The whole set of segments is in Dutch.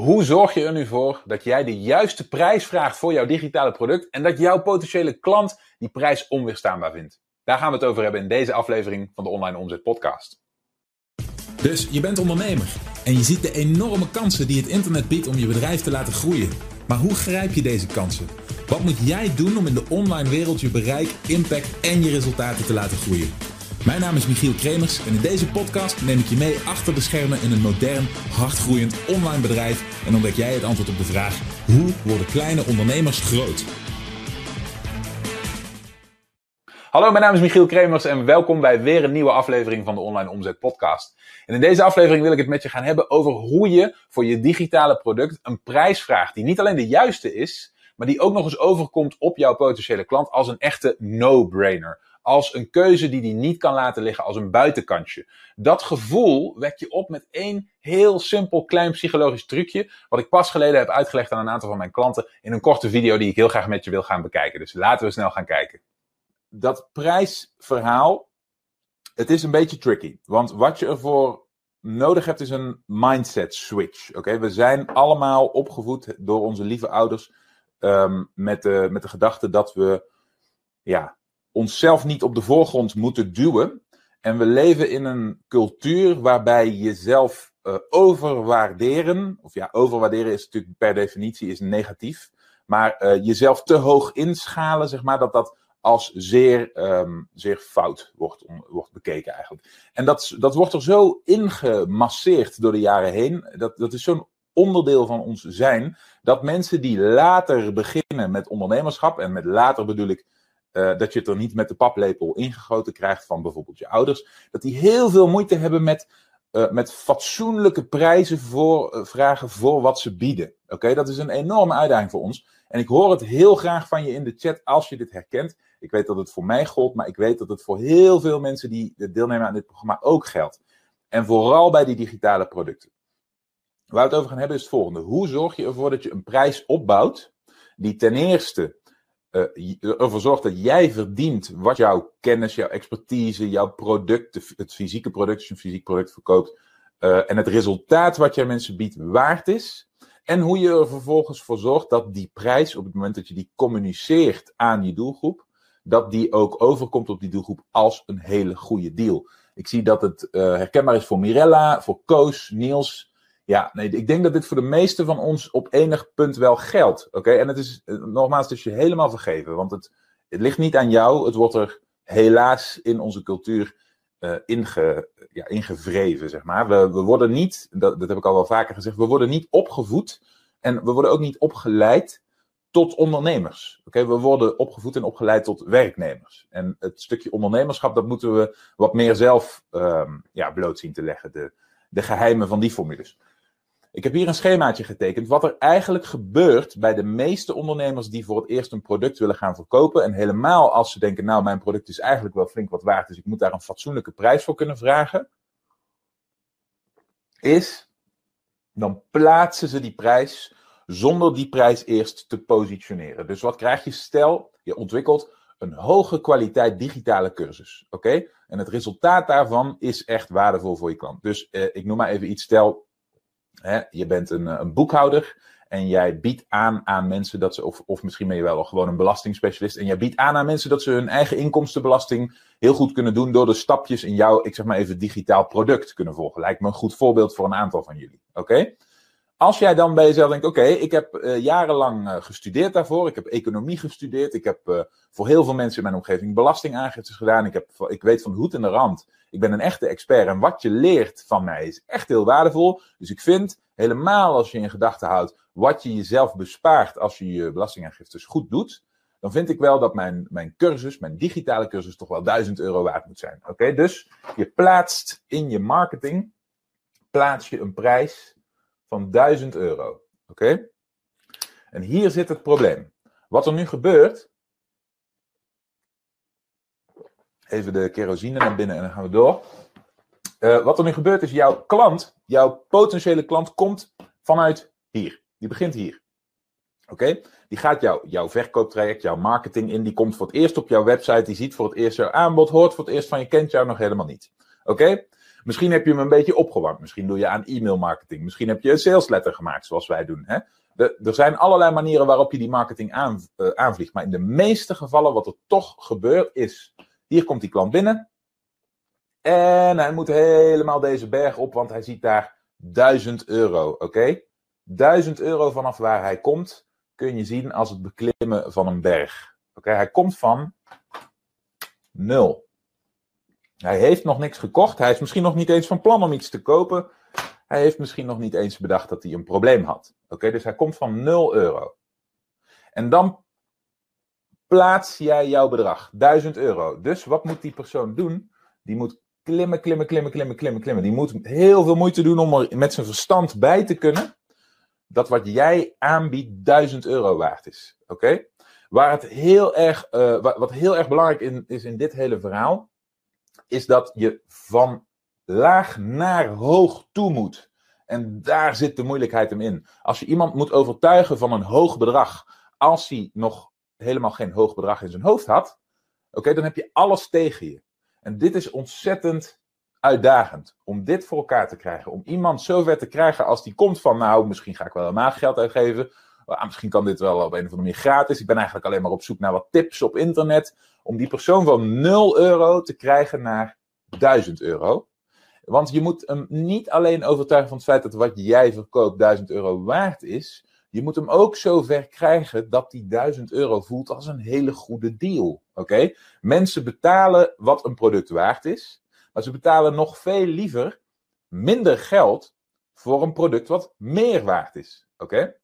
Hoe zorg je er nu voor dat jij de juiste prijs vraagt voor jouw digitale product en dat jouw potentiële klant die prijs onweerstaanbaar vindt? Daar gaan we het over hebben in deze aflevering van de Online Omzet Podcast. Dus je bent ondernemer en je ziet de enorme kansen die het internet biedt om je bedrijf te laten groeien. Maar hoe grijp je deze kansen? Wat moet jij doen om in de online wereld je bereik, impact en je resultaten te laten groeien? Mijn naam is Michiel Kremers en in deze podcast neem ik je mee achter de schermen in een modern, hardgroeiend online bedrijf en ontdek jij het antwoord op de vraag: hoe worden kleine ondernemers groot? Hallo, mijn naam is Michiel Kremers en welkom bij weer een nieuwe aflevering van de Online Omzet Podcast. En in deze aflevering wil ik het met je gaan hebben over hoe je voor je digitale product een prijs vraagt die niet alleen de juiste is, maar die ook nog eens overkomt op jouw potentiële klant als een echte no-brainer als een keuze die hij niet kan laten liggen, als een buitenkantje. Dat gevoel wek je op met één heel simpel klein psychologisch trucje, wat ik pas geleden heb uitgelegd aan een aantal van mijn klanten in een korte video die ik heel graag met je wil gaan bekijken. Dus laten we snel gaan kijken. Dat prijsverhaal, het is een beetje tricky, want wat je ervoor nodig hebt is een mindset switch. Oké, we zijn allemaal opgevoed door onze lieve ouders um, met, de, met de gedachte dat we ja, onszelf niet op de voorgrond moeten duwen. En we leven in een cultuur waarbij jezelf uh, overwaarderen, of ja, overwaarderen is natuurlijk per definitie is negatief, maar uh, jezelf te hoog inschalen, zeg maar, dat dat als zeer, um, zeer fout wordt, wordt bekeken eigenlijk. En dat, dat wordt er zo ingemasseerd door de jaren heen, dat, dat is zo'n onderdeel van ons zijn, dat mensen die later beginnen met ondernemerschap, en met later bedoel ik uh, dat je het er niet met de paplepel ingegoten krijgt van bijvoorbeeld je ouders. Dat die heel veel moeite hebben met, uh, met fatsoenlijke prijzen voor, uh, vragen voor wat ze bieden. Oké, dat is een enorme uitdaging voor ons. En ik hoor het heel graag van je in de chat als je dit herkent. Ik weet dat het voor mij gold, maar ik weet dat het voor heel veel mensen die deelnemen aan dit programma ook geldt. En vooral bij die digitale producten. Waar we het over gaan hebben is het volgende. Hoe zorg je ervoor dat je een prijs opbouwt die ten eerste ervoor zorgt dat jij verdient wat jouw kennis, jouw expertise, jouw product, het fysieke product, als je een fysiek product verkoopt, uh, en het resultaat wat jij mensen biedt waard is. En hoe je er vervolgens voor zorgt dat die prijs, op het moment dat je die communiceert aan je doelgroep, dat die ook overkomt op die doelgroep als een hele goede deal. Ik zie dat het uh, herkenbaar is voor Mirella, voor Koos, Niels, ja, nee, ik denk dat dit voor de meeste van ons op enig punt wel geldt. Oké, en het is eh, nogmaals, dus je helemaal vergeven. Want het, het ligt niet aan jou, het wordt er helaas in onze cultuur uh, inge, ja, ingevreven, zeg maar. We, we worden niet, dat, dat heb ik al wel vaker gezegd, we worden niet opgevoed en we worden ook niet opgeleid tot ondernemers. Oké, we worden opgevoed en opgeleid tot werknemers. En het stukje ondernemerschap, dat moeten we wat meer zelf um, ja, bloot zien te leggen. De, de geheimen van die formules. Ik heb hier een schemaatje getekend. Wat er eigenlijk gebeurt bij de meeste ondernemers die voor het eerst een product willen gaan verkopen. En helemaal als ze denken, nou mijn product is eigenlijk wel flink wat waard. Dus ik moet daar een fatsoenlijke prijs voor kunnen vragen. Is, dan plaatsen ze die prijs zonder die prijs eerst te positioneren. Dus wat krijg je? Stel, je ontwikkelt een hoge kwaliteit digitale cursus. Oké? En het resultaat daarvan is echt waardevol voor je klant. Dus eh, ik noem maar even iets. Stel, Hè, je bent een, eh, een, boekhouder en jij biedt aan aan mensen dat ze, of, of misschien ben je wel gewoon een belastingspecialist, en jij biedt aan aan mensen dat ze hun eigen inkomstenbelasting heel goed kunnen doen door de stapjes in jouw, ik zeg maar even, digitaal product kunnen volgen. Lijkt me een goed voorbeeld voor een aantal van jullie. Oké? Als jij dan bij jezelf denkt, oké, ik heb uh, jarenlang uh, gestudeerd daarvoor, ik heb economie gestudeerd, ik heb uh, voor heel veel mensen in mijn omgeving belastingaangiftes gedaan, ik, heb, ik weet van de hoed en de rand, ik ben een echte expert en wat je leert van mij is echt heel waardevol. Dus ik vind, helemaal als je in gedachten houdt wat je jezelf bespaart als je je belastingaangiftes goed doet, dan vind ik wel dat mijn, mijn cursus, mijn digitale cursus, toch wel 1000 euro waard moet zijn. Oké, dus je plaatst in je marketing, plaats je een prijs van 1000 euro. Oké? En hier zit het probleem. Wat er nu gebeurt. Even de kerosine naar binnen en dan gaan we door. Uh, wat er nu gebeurt is, jouw klant, jouw potentiële klant, komt vanuit hier. Die begint hier. Oké? Die gaat jou, jouw verkooptraject, jouw marketing in. Die komt voor het eerst op jouw website. Die ziet voor het eerst jouw aanbod, hoort voor het eerst van je, kent jou nog helemaal niet. Oké? Misschien heb je hem een beetje opgewarmd. Misschien doe je aan e-mail marketing. Misschien heb je een salesletter gemaakt, zoals wij doen. Hè? er zijn allerlei manieren waarop je die marketing aan, uh, aanvliegt. Maar in de meeste gevallen, wat er toch gebeurt, is: hier komt die klant binnen. En hij moet helemaal deze berg op, want hij ziet daar 1000 euro. Oké? Okay? 1000 euro vanaf waar hij komt, kun je zien als het beklimmen van een berg. Oké, hij komt van nul. Hij heeft nog niks gekocht. Hij is misschien nog niet eens van plan om iets te kopen. Hij heeft misschien nog niet eens bedacht dat hij een probleem had. Oké, dus hij komt van 0 euro. En dan plaats jij jouw bedrag, 1000 euro. Dus wat moet die persoon doen? Die moet klimmen, klimmen, klimmen, klimmen, klimmen, klimmen. Die moet heel veel moeite doen om er met zijn verstand bij te kunnen dat wat jij aanbiedt 1000 euro waard is. Oké? Waar het heel erg, uh, wat heel erg belangrijk is in dit hele verhaal, is dat je van laag naar hoog toe moet. En daar zit de moeilijkheid hem in. Als je iemand moet overtuigen van een hoog bedrag, als hij nog helemaal geen hoog bedrag in zijn hoofd had, oké, dan heb je alles tegen je. En dit is ontzettend uitdagend om dit voor elkaar te krijgen. Om iemand zover te krijgen als die komt van, nou, misschien ga ik wel helemaal geld uitgeven. Ah, misschien kan dit wel op een of andere manier gratis. Ik ben eigenlijk alleen maar op zoek naar wat tips op internet. Om die persoon van 0 euro te krijgen naar 1000 euro. Want je moet hem niet alleen overtuigen van het feit dat wat jij verkoopt 1000 euro waard is. Je moet hem ook zover krijgen dat die 1000 euro voelt als een hele goede deal. Oké? Mensen betalen wat een product waard is. Maar ze betalen nog veel liever minder geld voor een product wat meer waard is. Oké?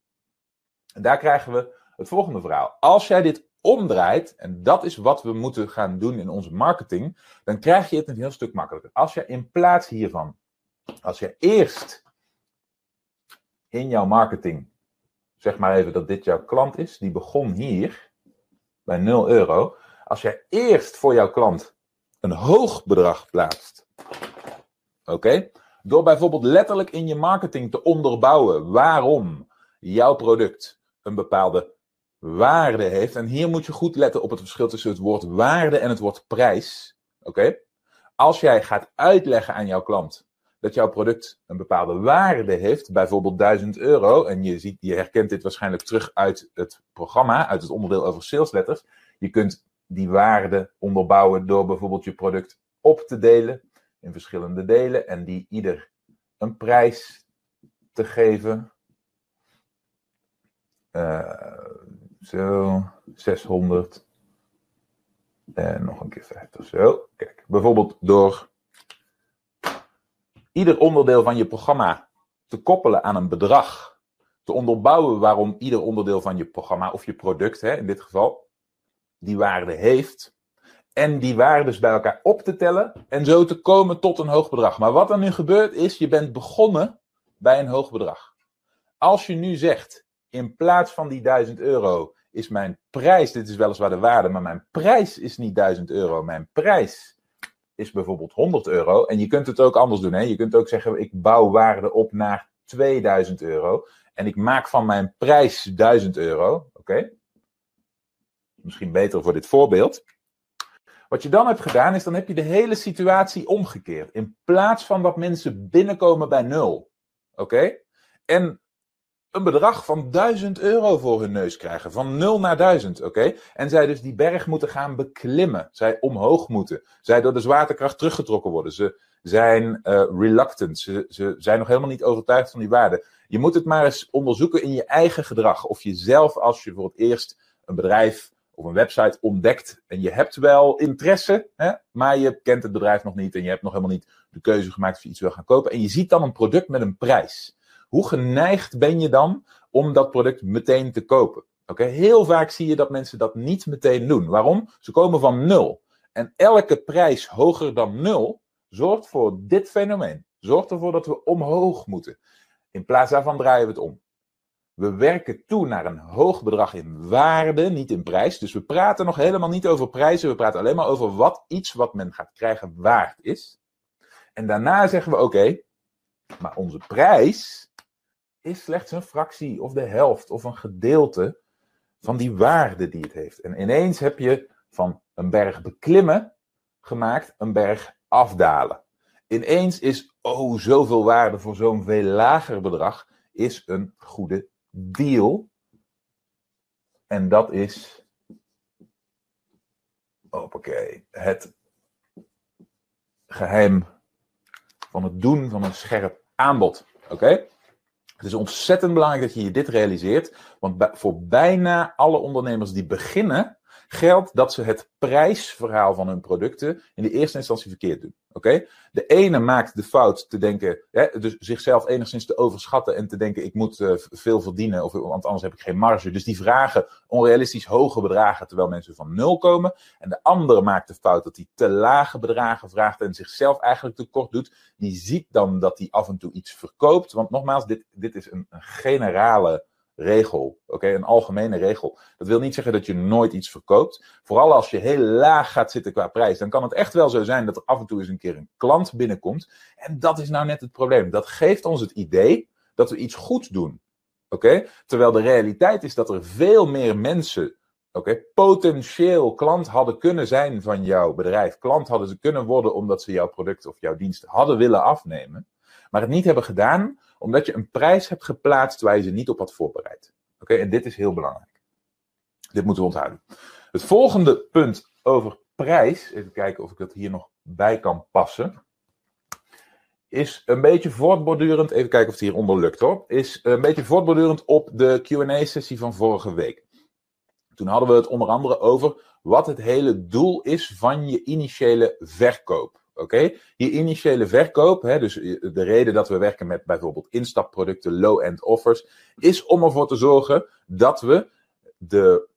En daar krijgen we het volgende verhaal. Als jij dit omdraait, en dat is wat we moeten gaan doen in onze marketing, dan krijg je het een heel stuk makkelijker. Als je in plaats hiervan, als je eerst in jouw marketing, zeg maar even dat dit jouw klant is, die begon hier bij 0 euro. Als jij eerst voor jouw klant een hoog bedrag plaatst. Oké? Door bijvoorbeeld letterlijk in je marketing te onderbouwen waarom jouw product een bepaalde waarde heeft. En hier moet je goed letten op het verschil tussen het woord waarde en het woord prijs. Oké? Als jij gaat uitleggen aan jouw klant dat jouw product een bepaalde waarde heeft, bijvoorbeeld 1000 euro, en je, ziet, je herkent dit waarschijnlijk terug uit het programma, uit het onderdeel over salesletters. Je kunt die waarde onderbouwen door bijvoorbeeld je product op te delen in verschillende delen en die ieder een prijs te geven. Uh, zo, 600 en nog een keer 50. Zo, kijk, bijvoorbeeld door ieder onderdeel van je programma te koppelen aan een bedrag, te onderbouwen waarom ieder onderdeel van je programma of je product, hè, in dit geval, die waarde heeft. En die waardes bij elkaar op te tellen en zo te komen tot een hoog bedrag. Maar wat er nu gebeurt is, je bent begonnen bij een hoog bedrag. Als je nu zegt, in plaats van die 1000 euro is mijn prijs, dit is weliswaar de waarde, maar mijn prijs is niet 1000 euro. Mijn prijs is bijvoorbeeld 100 euro. En je kunt het ook anders doen. Hè? Je kunt ook zeggen, ik bouw waarde op naar 2000 euro. En ik maak van mijn prijs 1000 euro. Oké? misschien beter voor dit voorbeeld. Wat je dan hebt gedaan is, dan heb je de hele situatie omgekeerd. In plaats van dat mensen binnenkomen bij nul. Oké? En een bedrag van 1000 euro voor hun neus krijgen. Van 0 naar 1000, oké? En zij dus die berg moeten gaan beklimmen. Zij omhoog moeten. Zij door de zwaartekracht teruggetrokken worden. Ze zijn uh, reluctant. Ze, ze zijn nog helemaal niet overtuigd van die waarde. Je moet het maar eens onderzoeken in je eigen gedrag. Of je zelf, als je voor het eerst een bedrijf of een website ontdekt en je hebt wel interesse, hè, maar je kent het bedrijf nog niet en je hebt nog helemaal niet de keuze gemaakt of je iets wil gaan kopen. En je ziet dan een product met een prijs. Hoe geneigd ben je dan om dat product meteen te kopen? Oké, Heel vaak zie je dat mensen dat niet meteen doen. Waarom? Ze komen van nul. En elke prijs hoger dan nul zorgt voor dit fenomeen. Zorgt ervoor dat we omhoog moeten. In plaats daarvan draaien we het om. We werken toe naar een hoog bedrag in waarde, niet in prijs. Dus we praten nog helemaal niet over prijzen. We praten alleen maar over wat iets wat men gaat krijgen waard is. En daarna zeggen we: oké, maar onze prijs is slechts een fractie of de helft of een gedeelte van die waarde die het heeft. En ineens heb je van een berg beklimmen gemaakt een berg afdalen. ineens is, oh, zoveel waarde voor zo'n veel lager bedrag, is een goede deal. En dat is, hoppakee, het geheim van het doen van een scherp aanbod. Oké? Het is ontzettend belangrijk dat je je dit realiseert, want voor bijna alle ondernemers die beginnen, geldt dat ze het prijsverhaal van hun producten in de eerste instantie verkeerd doen. Oké? De ene maakt de fout te denken, hè, dus zichzelf enigszins te overschatten en te denken: ik moet uh, veel verdienen, of, want anders heb ik geen marge. Dus die vragen onrealistisch hoge bedragen terwijl mensen van nul komen. En de andere maakt de fout dat hij te lage bedragen vraagt en zichzelf eigenlijk tekort doet. Die ziet dan dat hij af en toe iets verkoopt. Want nogmaals, dit, dit is een, een generale regel. Oké, een algemene regel. Dat wil niet zeggen dat je nooit iets verkoopt. Vooral als je heel laag gaat zitten qua prijs, dan kan het echt wel zo zijn dat er af en toe eens een keer een klant binnenkomt. En dat is nou net het probleem. Dat geeft ons het idee dat we iets goed doen. Oké, terwijl de realiteit is dat er veel meer mensen. Oké, potentieel klant hadden kunnen zijn van jouw bedrijf. Klant hadden ze kunnen worden omdat ze jouw product of jouw dienst hadden willen afnemen. Maar het niet hebben gedaan omdat je een prijs hebt geplaatst waar je ze niet op had voorbereid. Oké, en dit is heel belangrijk. Dit moeten we onthouden. Het volgende punt over prijs, even kijken of ik dat hier nog bij kan passen, is een beetje voortbordurend, even kijken of het hieronder lukt hoor, is een beetje voortbordurend op de Q&A-sessie van vorige week. Toen hadden we het onder andere over wat het hele doel is van je initiële verkoop. Oké, je initiële verkoop, hè, dus de reden dat we werken met bijvoorbeeld instapproducten, low-end offers, is om ervoor te zorgen dat we de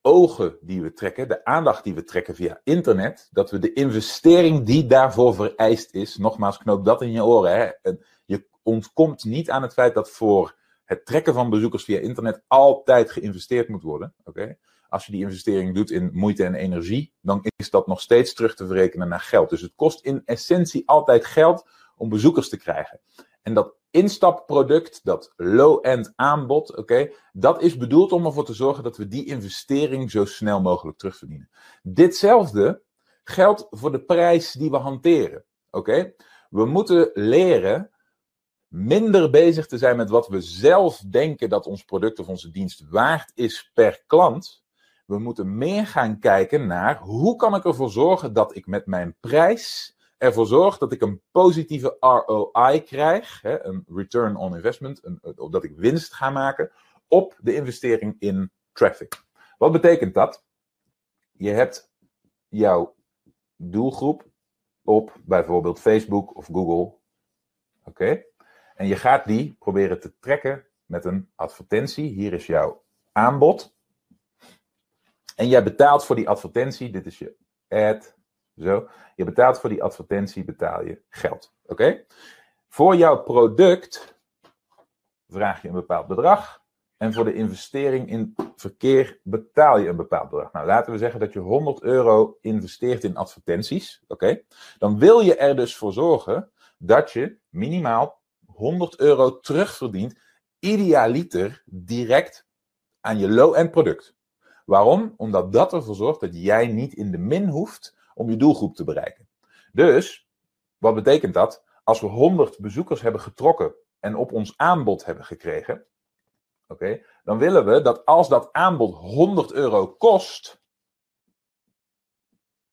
ogen die we trekken, de aandacht die we trekken via internet, dat we de investering die daarvoor vereist is, nogmaals knoop dat in je oren, hè, je ontkomt niet aan het feit dat voor het trekken van bezoekers via internet altijd geïnvesteerd moet worden. Oké als je die investering doet in moeite en energie, dan is dat nog steeds terug te verrekenen naar geld. Dus het kost in essentie altijd geld om bezoekers te krijgen. En dat instapproduct, dat low-end aanbod, oké, dat is bedoeld om ervoor te zorgen dat we die investering zo snel mogelijk terugverdienen. Ditzelfde geldt voor de prijs die we hanteren. Oké, we moeten leren minder bezig te zijn met wat we zelf denken dat ons product of onze dienst waard is per klant, we moeten meer gaan kijken naar hoe kan ik ervoor zorgen dat ik met mijn prijs ervoor zorg dat ik een positieve ROI krijg, hè, een return on investment, een, dat ik winst ga maken op de investering in traffic. Wat betekent dat? Je hebt jouw doelgroep op bijvoorbeeld Facebook of Google. Oké? En je gaat die proberen te trekken met een advertentie. Hier is jouw aanbod. En jij betaalt voor die advertentie, dit is je ad, zo. Je betaalt voor die advertentie, betaal je geld. Oké? Voor jouw product vraag je een bepaald bedrag. En voor de investering in verkeer betaal je een bepaald bedrag. Nou, laten we zeggen dat je 100 euro investeert in advertenties. Oké? Dan wil je er dus voor zorgen dat je minimaal 100 euro terugverdient. Idealiter direct aan je low-end product. Waarom? Omdat dat ervoor zorgt dat jij niet in de min hoeft om je doelgroep te bereiken. Dus, wat betekent dat? Als we 100 bezoekers hebben getrokken en op ons aanbod hebben gekregen, oké, dan willen we dat als dat aanbod 100 euro kost,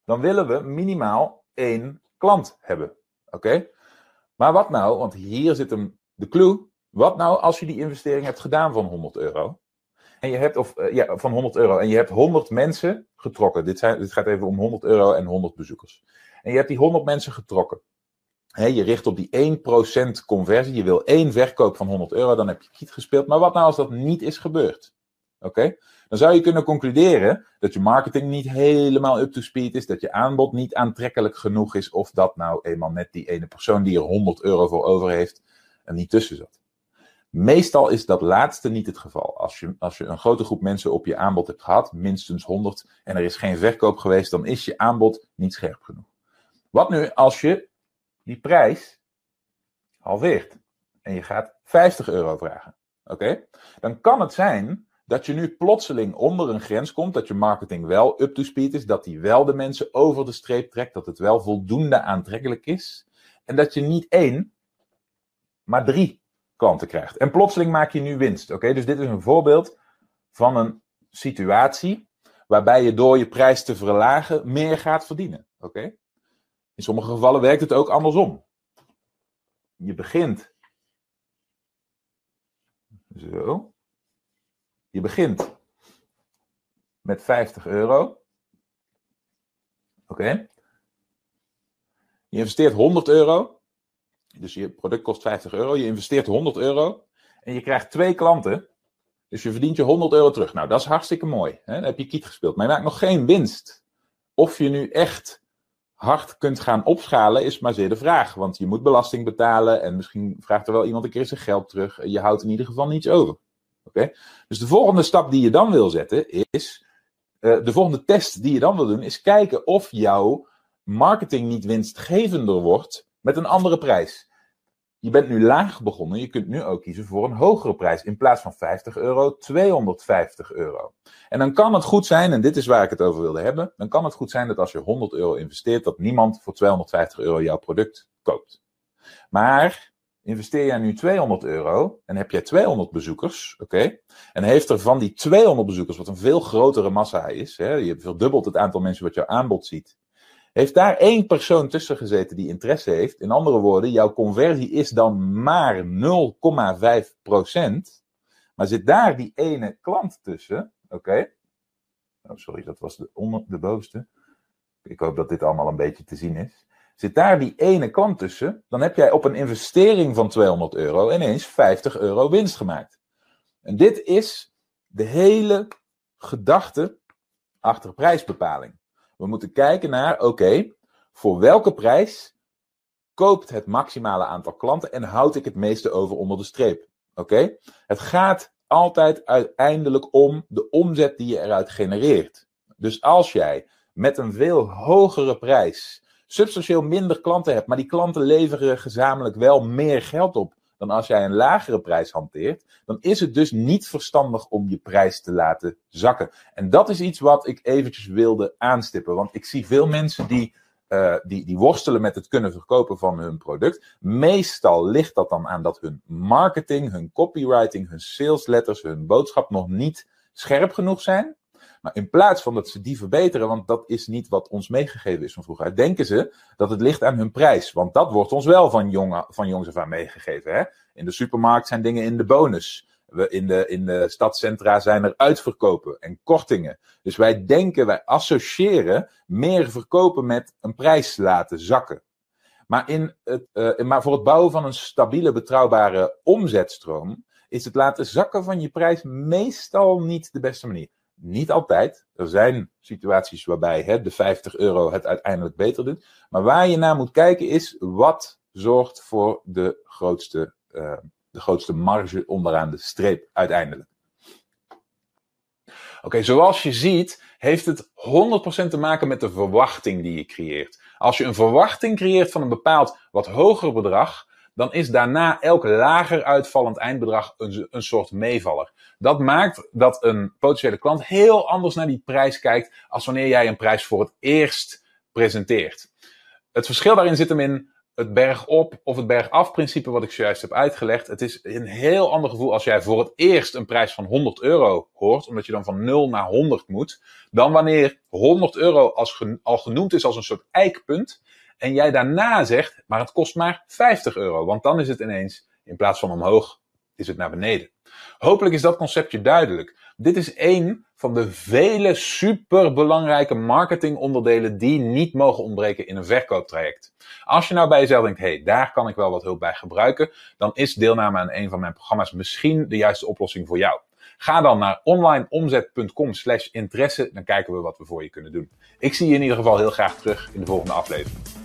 dan willen we minimaal één klant hebben. Oké? Maar wat nou, want hier zit hem de clue. Wat nou als je die investering hebt gedaan van 100 euro? En je hebt, of, eh, ja, van 100 euro. En je hebt 100 mensen getrokken. Dit, zijn, dit gaat even om 100 euro en 100 bezoekers. En je hebt die 100 mensen getrokken. je richt op die 1% conversie. Je wil één verkoop van 100 euro. Dan heb je kiet gespeeld. Maar wat nou als dat niet is gebeurd? Oké? Dan zou je kunnen concluderen dat je marketing niet helemaal up to speed is. Dat je aanbod niet aantrekkelijk genoeg is. Of dat nou eenmaal net die ene persoon die er 100 euro voor over heeft. er niet tussen zat. Meestal is dat laatste niet het geval. Als je, als je een grote groep mensen op je aanbod hebt gehad, minstens 100, en er is geen verkoop geweest, dan is je aanbod niet scherp genoeg. Wat nu als je die prijs halveert en je gaat 50 euro vragen? Oké? Dan kan het zijn dat je nu plotseling onder een grens komt, dat je marketing wel up to speed is, dat die wel de mensen over de streep trekt, dat het wel voldoende aantrekkelijk is. En dat je niet één, maar drie klanten krijgt. En plotseling maak je nu winst. Oké, dus dit is een voorbeeld van een situatie waarbij je door je prijs te verlagen meer gaat verdienen. Oké? In sommige gevallen werkt het ook andersom. Je begint. Zo. Je begint met 50 euro. Oké. Je investeert 100 euro. Dus je product kost 50 euro. Je investeert 100 euro. En je krijgt twee klanten. Dus je verdient je 100 euro terug. Nou, dat is hartstikke mooi. Hè? Dan heb je kiet gespeeld. Maar je maakt nog geen winst. Of je nu echt hard kunt gaan opschalen, is maar zeer de vraag. Want je moet belasting betalen. En misschien vraagt er wel iemand een keer zijn geld terug. Je houdt in ieder geval niets over. Oké? Dus de volgende stap die je dan wil zetten is. Uh, de volgende test die je dan wil doen, is kijken of jouw marketing niet winstgevender wordt met een andere prijs. Je bent nu laag begonnen, je kunt nu ook kiezen voor een hogere prijs. In plaats van 50 euro, 250 euro. En dan kan het goed zijn, en dit is waar ik het over wilde hebben, dan kan het goed zijn dat als je 100 euro investeert, dat niemand voor 250 euro jouw product koopt. Maar investeer jij nu 200 euro en heb jij 200 bezoekers, oké? En heeft er van die 200 bezoekers, wat een veel grotere massa is, hè, je verdubbelt het aantal mensen wat jouw aanbod ziet, heeft daar één persoon tussen gezeten die interesse heeft. In andere woorden, jouw conversie is dan maar 0,5%. Maar zit daar die ene klant tussen, oké? Oh, sorry, dat was de, onder, de bovenste. Ik hoop dat dit allemaal een beetje te zien is. Zit daar die ene klant tussen, dan heb jij op een investering van 200 euro ineens 50 euro winst gemaakt. En dit is de hele gedachte achter prijsbepaling. We moeten kijken naar, oké, voor welke prijs koopt het maximale aantal klanten en houd ik het meeste over onder de streep? Oké? Het gaat altijd uiteindelijk om de omzet die je eruit genereert. Dus als jij met een veel hogere prijs substantieel minder klanten hebt, maar die klanten leveren gezamenlijk wel meer geld op dan als jij een lagere prijs hanteert, dan is het dus niet verstandig om je prijs te laten zakken. En dat is iets wat ik eventjes wilde aanstippen, want ik zie veel mensen die uh, die, die worstelen met het kunnen verkopen van hun product. Meestal ligt dat dan aan dat hun marketing, hun copywriting, hun salesletters, hun boodschap nog niet scherp genoeg zijn. Maar in plaats van dat ze die verbeteren, want dat is niet wat ons meegegeven is van vroeger, denken ze dat het ligt aan hun prijs. Want dat wordt ons wel van, jonge, van jongs af aan meegegeven. Hè? In de supermarkt zijn dingen in de bonus. We in, de, in de stadcentra zijn er uitverkopen en kortingen. Dus wij denken, wij associëren meer verkopen met een prijs laten zakken. Maar, in het, uh, maar voor het bouwen van een stabiele, betrouwbare omzetstroom is het laten zakken van je prijs meestal niet de beste manier. Niet altijd. Er zijn situaties waarbij hè, de 50 euro het uiteindelijk beter doet. Maar waar je naar moet kijken is wat zorgt voor de grootste, uh, de grootste marge onderaan de streep uiteindelijk. Oké, zoals je ziet, heeft het 100% te maken met de verwachting die je creëert. Als je een verwachting creëert van een bepaald wat hoger bedrag, dan is daarna elk lager uitvallend eindbedrag een, een soort meevaller. Dat maakt dat een potentiële klant heel anders naar die prijs kijkt als wanneer jij een prijs voor het eerst presenteert. Het verschil daarin zit hem in het bergop of het bergaf principe wat ik zojuist heb uitgelegd. Het is een heel ander gevoel als jij voor het eerst een prijs van 100 euro hoort, omdat je dan van 0 naar 100 moet, dan wanneer 100 euro als al genoemd is als een soort eikpunt en jij daarna zegt, maar het kost maar 50 euro. Want dan is het ineens, in plaats van omhoog, is het naar beneden. Hopelijk is dat conceptje duidelijk. Dit is één van de vele superbelangrijke marketingonderdelen die niet mogen ontbreken in een verkooptraject. Als je nou bij jezelf denkt, hé, hey, daar kan ik wel wat hulp bij gebruiken, dan is deelname aan een van mijn programma's misschien de juiste oplossing voor jou. Ga dan naar onlineomzet.com slash interesse, dan kijken we wat we voor je kunnen doen. Ik zie je in ieder geval heel graag terug in de volgende aflevering.